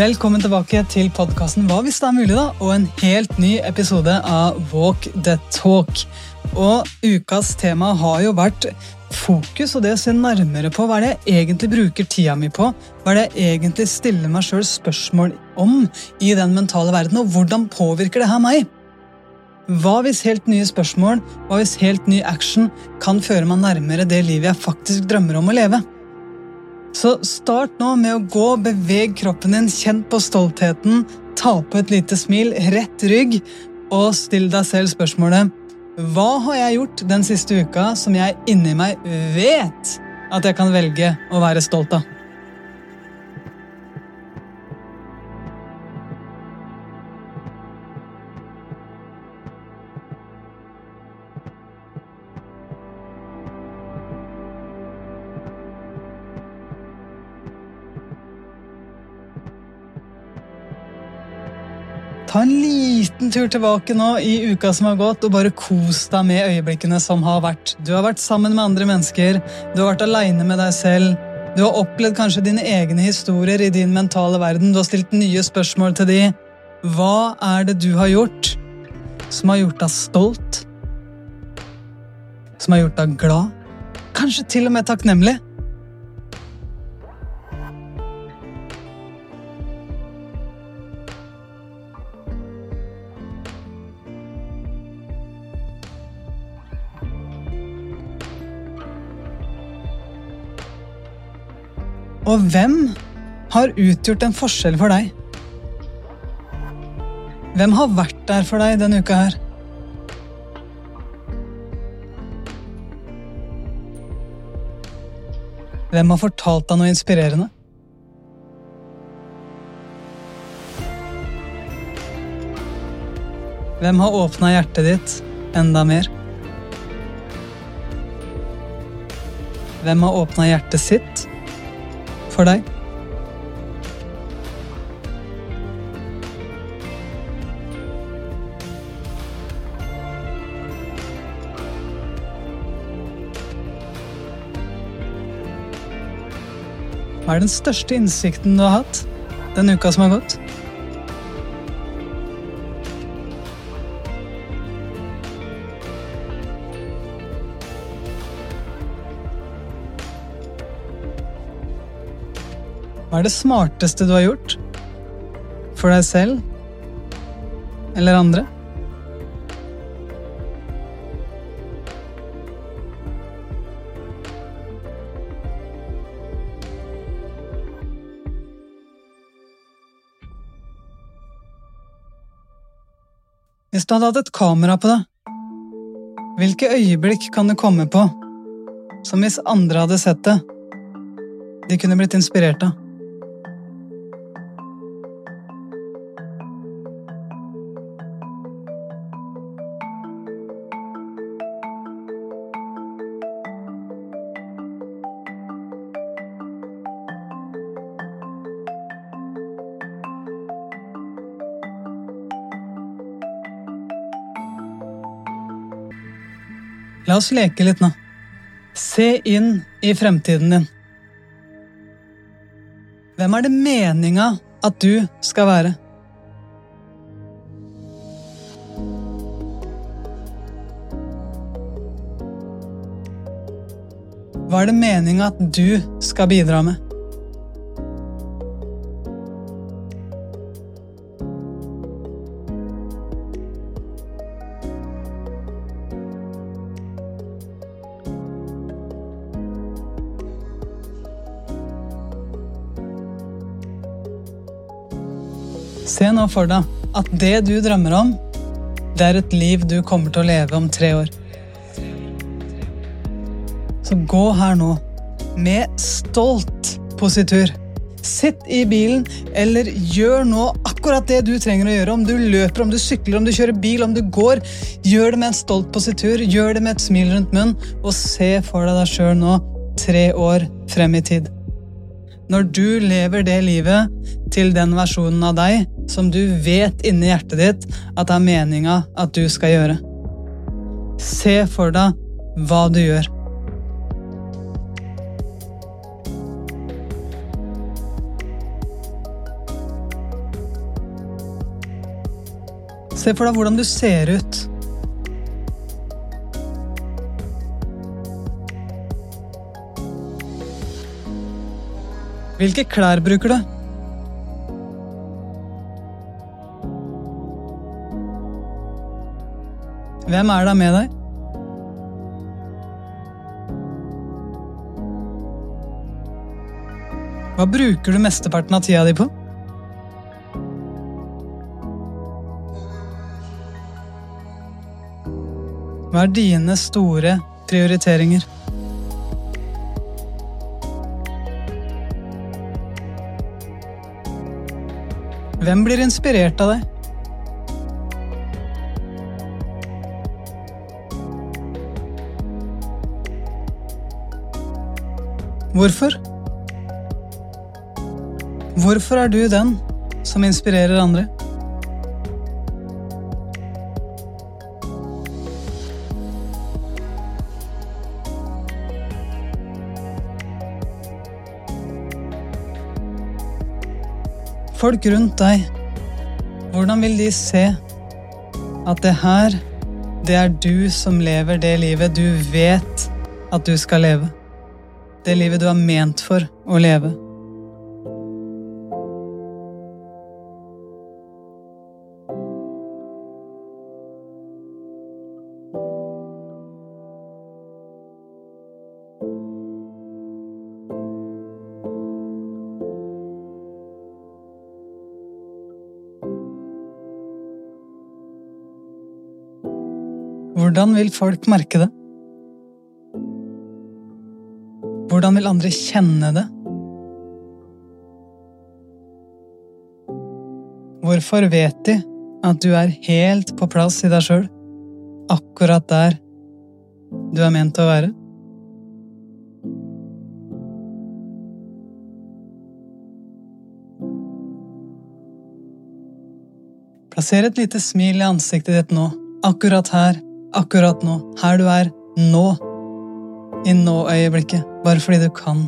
Velkommen tilbake til podkasten Hva hvis det er mulig, da? Og en helt ny episode av Walk the Talk. Og ukas tema har jo vært fokus og det å se nærmere på hva er det jeg egentlig bruker tida mi på. Hva er det jeg egentlig stiller meg sjøl spørsmål om i den mentale verden, og hvordan påvirker det her meg? Hva hvis helt nye spørsmål, hva hvis helt ny action kan føre meg nærmere det livet jeg faktisk drømmer om å leve? Så start nå med å gå, beveg kroppen din, kjenn på stoltheten, ta på et lite smil, rett rygg, og still deg selv spørsmålet Hva har jeg gjort den siste uka som jeg inni meg vet at jeg kan velge å være stolt av? Ta en liten tur tilbake nå i uka som har gått, og bare kos deg med øyeblikkene som har vært. Du har vært sammen med andre mennesker, du har vært aleine med deg selv. Du har opplevd kanskje dine egne historier i din mentale verden. Du har stilt nye spørsmål til de. Hva er det du har gjort som har gjort deg stolt? Som har gjort deg glad? Kanskje til og med takknemlig? Og hvem har utgjort en forskjell for deg? Hvem har vært der for deg denne uka her? Hvem har fortalt deg noe inspirerende? Hvem har åpna hjertet ditt enda mer? Hvem har åpna hjertet sitt for deg? Hva er den største innsikten du har hatt den uka som har gått? Hva er det smarteste du har gjort? For deg selv? Eller andre? Hvis du hadde hatt et kamera på deg, hvilke øyeblikk kan du komme på som hvis andre hadde sett det, de kunne blitt inspirert av? La oss leke litt nå. Se inn i fremtiden din. Hvem er det meninga at du skal være? Hva er det meninga at du skal bidra med? Se nå for deg at det du drømmer om, det er et liv du kommer til å leve om tre år. Så gå her nå med stolt positur. Sitt i bilen, eller gjør nå akkurat det du trenger å gjøre. Om du løper, om du sykler, om du kjører bil, om du går. Gjør det med en stolt positur, gjør det med et smil rundt munnen, og se for deg deg sjøl nå tre år frem i tid. Når du lever det livet til den versjonen av deg som du vet inni hjertet ditt at det er meninga at du skal gjøre. Se for deg hva du gjør. Se for deg hvordan du ser ut. Hvilke klær bruker du? Hvem er da med deg? Hva bruker du mesteparten av tida di på? Hva er dine store prioriteringer? Hvem blir inspirert av deg? Hvorfor? Hvorfor er du den som inspirerer andre? Folk rundt deg, hvordan vil de se at det her, det er du som lever det livet du vet at du skal leve? Det livet du er ment for å leve? Hvordan vil folk merke det? Hvordan vil andre kjenne det? Hvorfor vet de at du er helt på plass i deg sjøl, akkurat der du er ment å være? Plasser et lite smil i ansiktet ditt nå, akkurat her akkurat nå, her du er nå, i nå-øyeblikket, bare fordi du kan.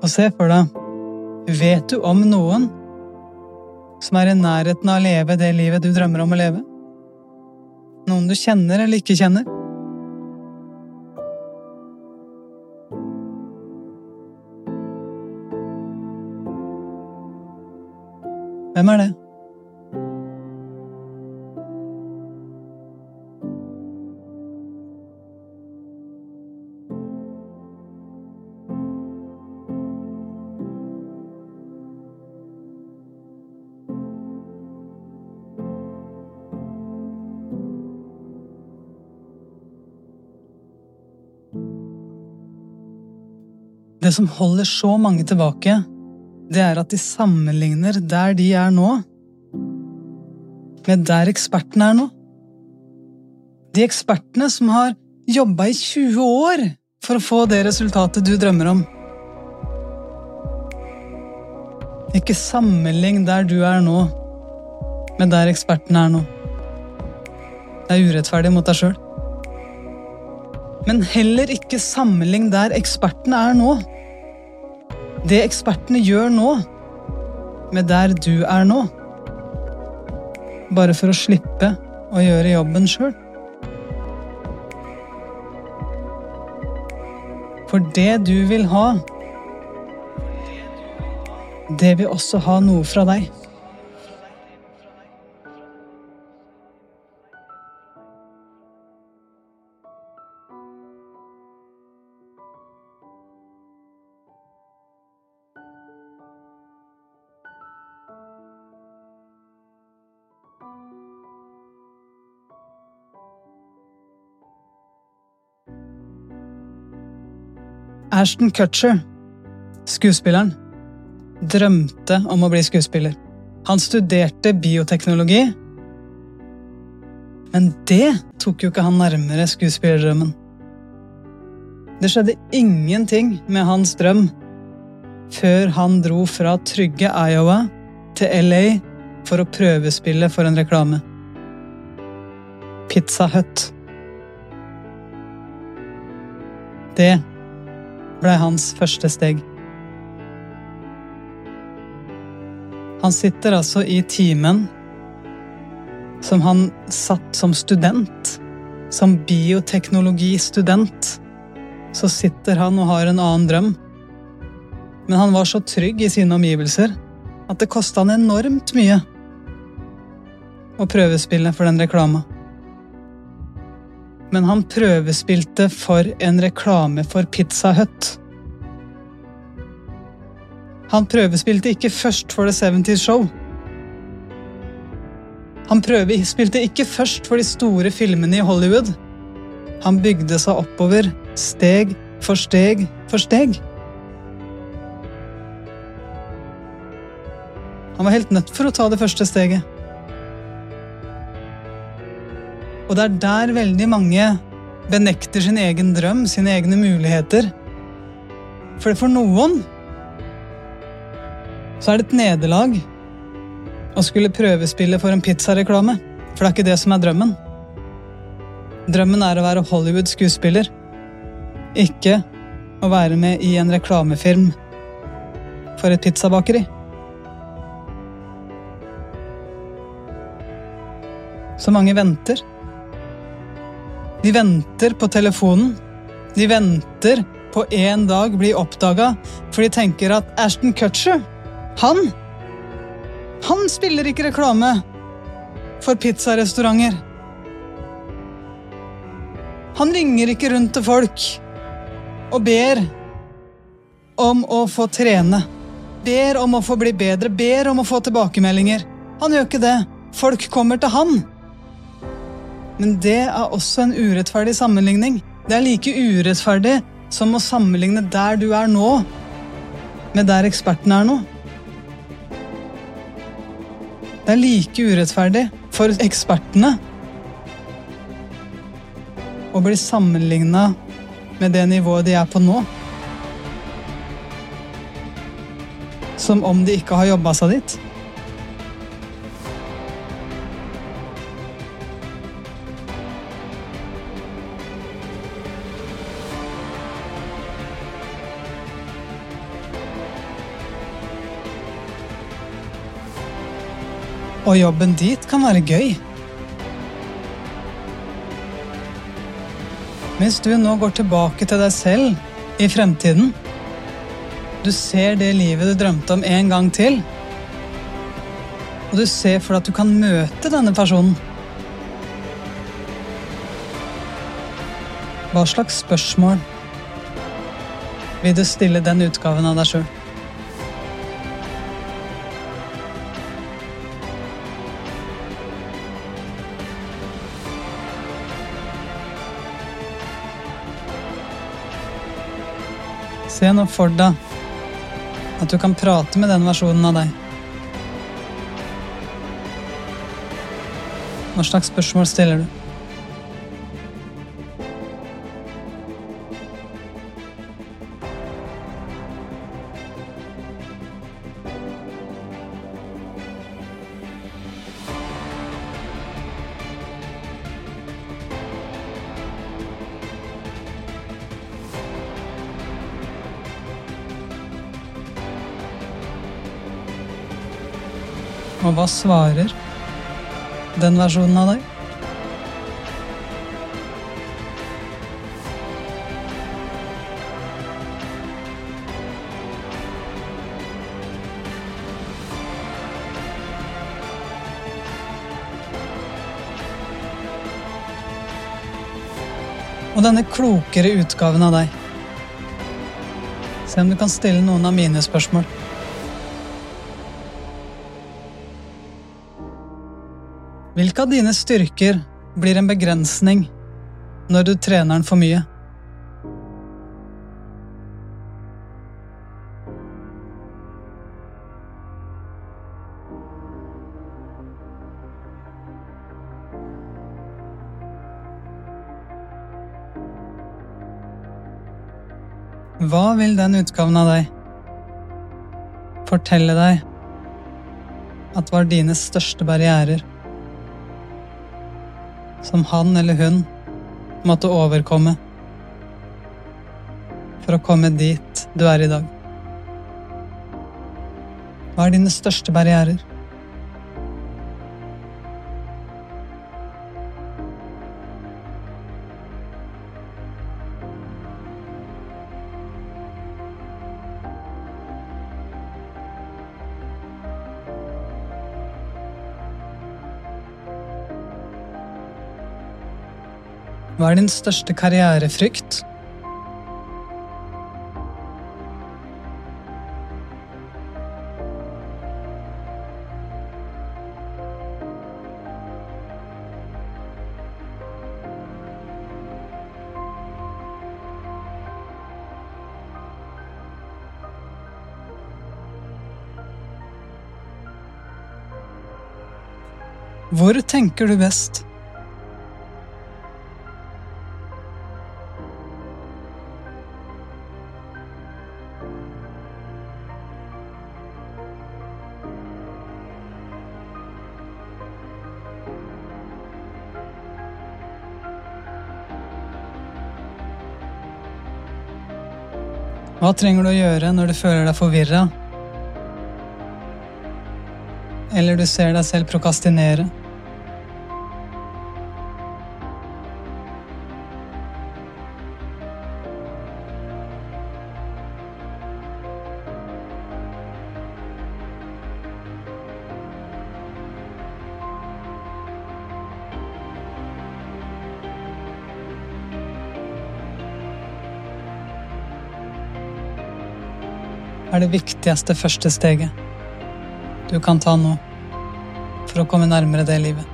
Og se for deg, vet du om noen som er i nærheten av å leve det livet du drømmer om å leve? Noen du kjenner eller ikke kjenner? Hvem er det? Det som holder så mange tilbake, det er at de sammenligner der de er nå, med der ekspertene er nå. De ekspertene som har jobba i 20 år for å få det resultatet du drømmer om. Ikke sammenlign der du er nå, med der ekspertene er nå. Det er urettferdig mot deg sjøl. Men heller ikke sammenlign der ekspertene er nå det ekspertene gjør nå, med der du er nå. Bare for å slippe å gjøre jobben sjøl. For det du vil ha, det vil også ha noe fra deg. Ashton Kutcher, skuespilleren, drømte om å bli skuespiller. Han studerte bioteknologi, men det tok jo ikke han nærmere skuespillerdrømmen. Det skjedde ingenting med hans drøm før han dro fra trygge Iowa til LA for å prøvespille for en reklame. Pizza Hut. Det blei hans første steg. Han sitter altså i timen som han satt som student, som bioteknologistudent. Så sitter han og har en annen drøm. Men han var så trygg i sine omgivelser at det kosta han enormt mye å prøvespille for den reklama. Men han prøvespilte for en reklame for Pizza Hut. Han prøvespilte ikke først for The 70's Show. Han prøvespilte ikke først for de store filmene i Hollywood. Han bygde seg oppover, steg for steg for steg. Han var helt nødt for å ta det første steget. Og det er der veldig mange benekter sin egen drøm, sine egne muligheter. For for noen så er det et nederlag å skulle prøvespille for en pizzareklame. For det er ikke det som er drømmen. Drømmen er å være Hollywood-skuespiller, ikke å være med i en reklamefilm for et pizzabakeri. Så mange venter. De venter på telefonen. De venter på en dag bli oppdaga, for de tenker at Ashton Kutcher, han Han spiller ikke reklame for pizzarestauranter. Han ringer ikke rundt til folk og ber om å få trene. Ber om å få bli bedre, ber om å få tilbakemeldinger. Han gjør ikke det. Folk kommer til han. Men det er også en urettferdig sammenligning. Det er like urettferdig som å sammenligne der du er nå, med der eksperten er nå. Det er like urettferdig for ekspertene å bli sammenligna med det nivået de er på nå, som om de ikke har jobba seg dit. Og jobben dit kan være gøy. Hvis du nå går tilbake til deg selv i fremtiden Du ser det livet du drømte om en gang til. Og du ser for deg at du kan møte denne personen. Hva slags spørsmål vil du stille den utgaven av deg sjøl? Se nå for deg at du kan prate med den versjonen av deg. Hva slags spørsmål stiller du? Og hva svarer den versjonen av deg? Og denne klokere utgaven av deg. Se om du kan stille noen av mine spørsmål. Hvilke av dine styrker blir en begrensning når du trener den for mye? Hva vil den utgaven av deg fortelle deg at var dine største barrierer? Som han eller hun måtte overkomme for å komme dit du er i dag? Hva er dine største barrierer? Er din største karrierefrykt? Hvor tenker du best? Hva trenger du å gjøre når du føler deg forvirra? Eller du ser deg selv prokastinere? Er det viktigste første steget du kan ta nå for å komme nærmere det livet.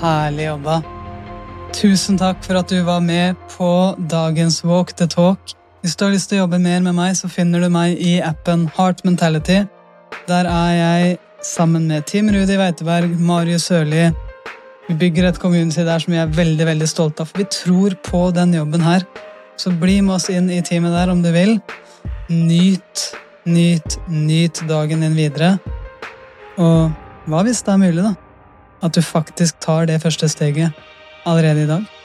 Herlig jobba. Tusen takk for at du var med på dagens Walk the Talk. Hvis du har lyst til å jobbe mer med meg, så finner du meg i appen Heart Mentality. Der er jeg sammen med Team Rudi Weiteberg, Marius Sørli. Vi bygger et community der som vi er veldig veldig stolte av, for vi tror på den jobben her. Så bli med oss inn i teamet der om du vil. Nyt, nyt, nyt dagen din videre. Og hva hvis det er mulig, da? At du faktisk tar det første steget allerede i dag?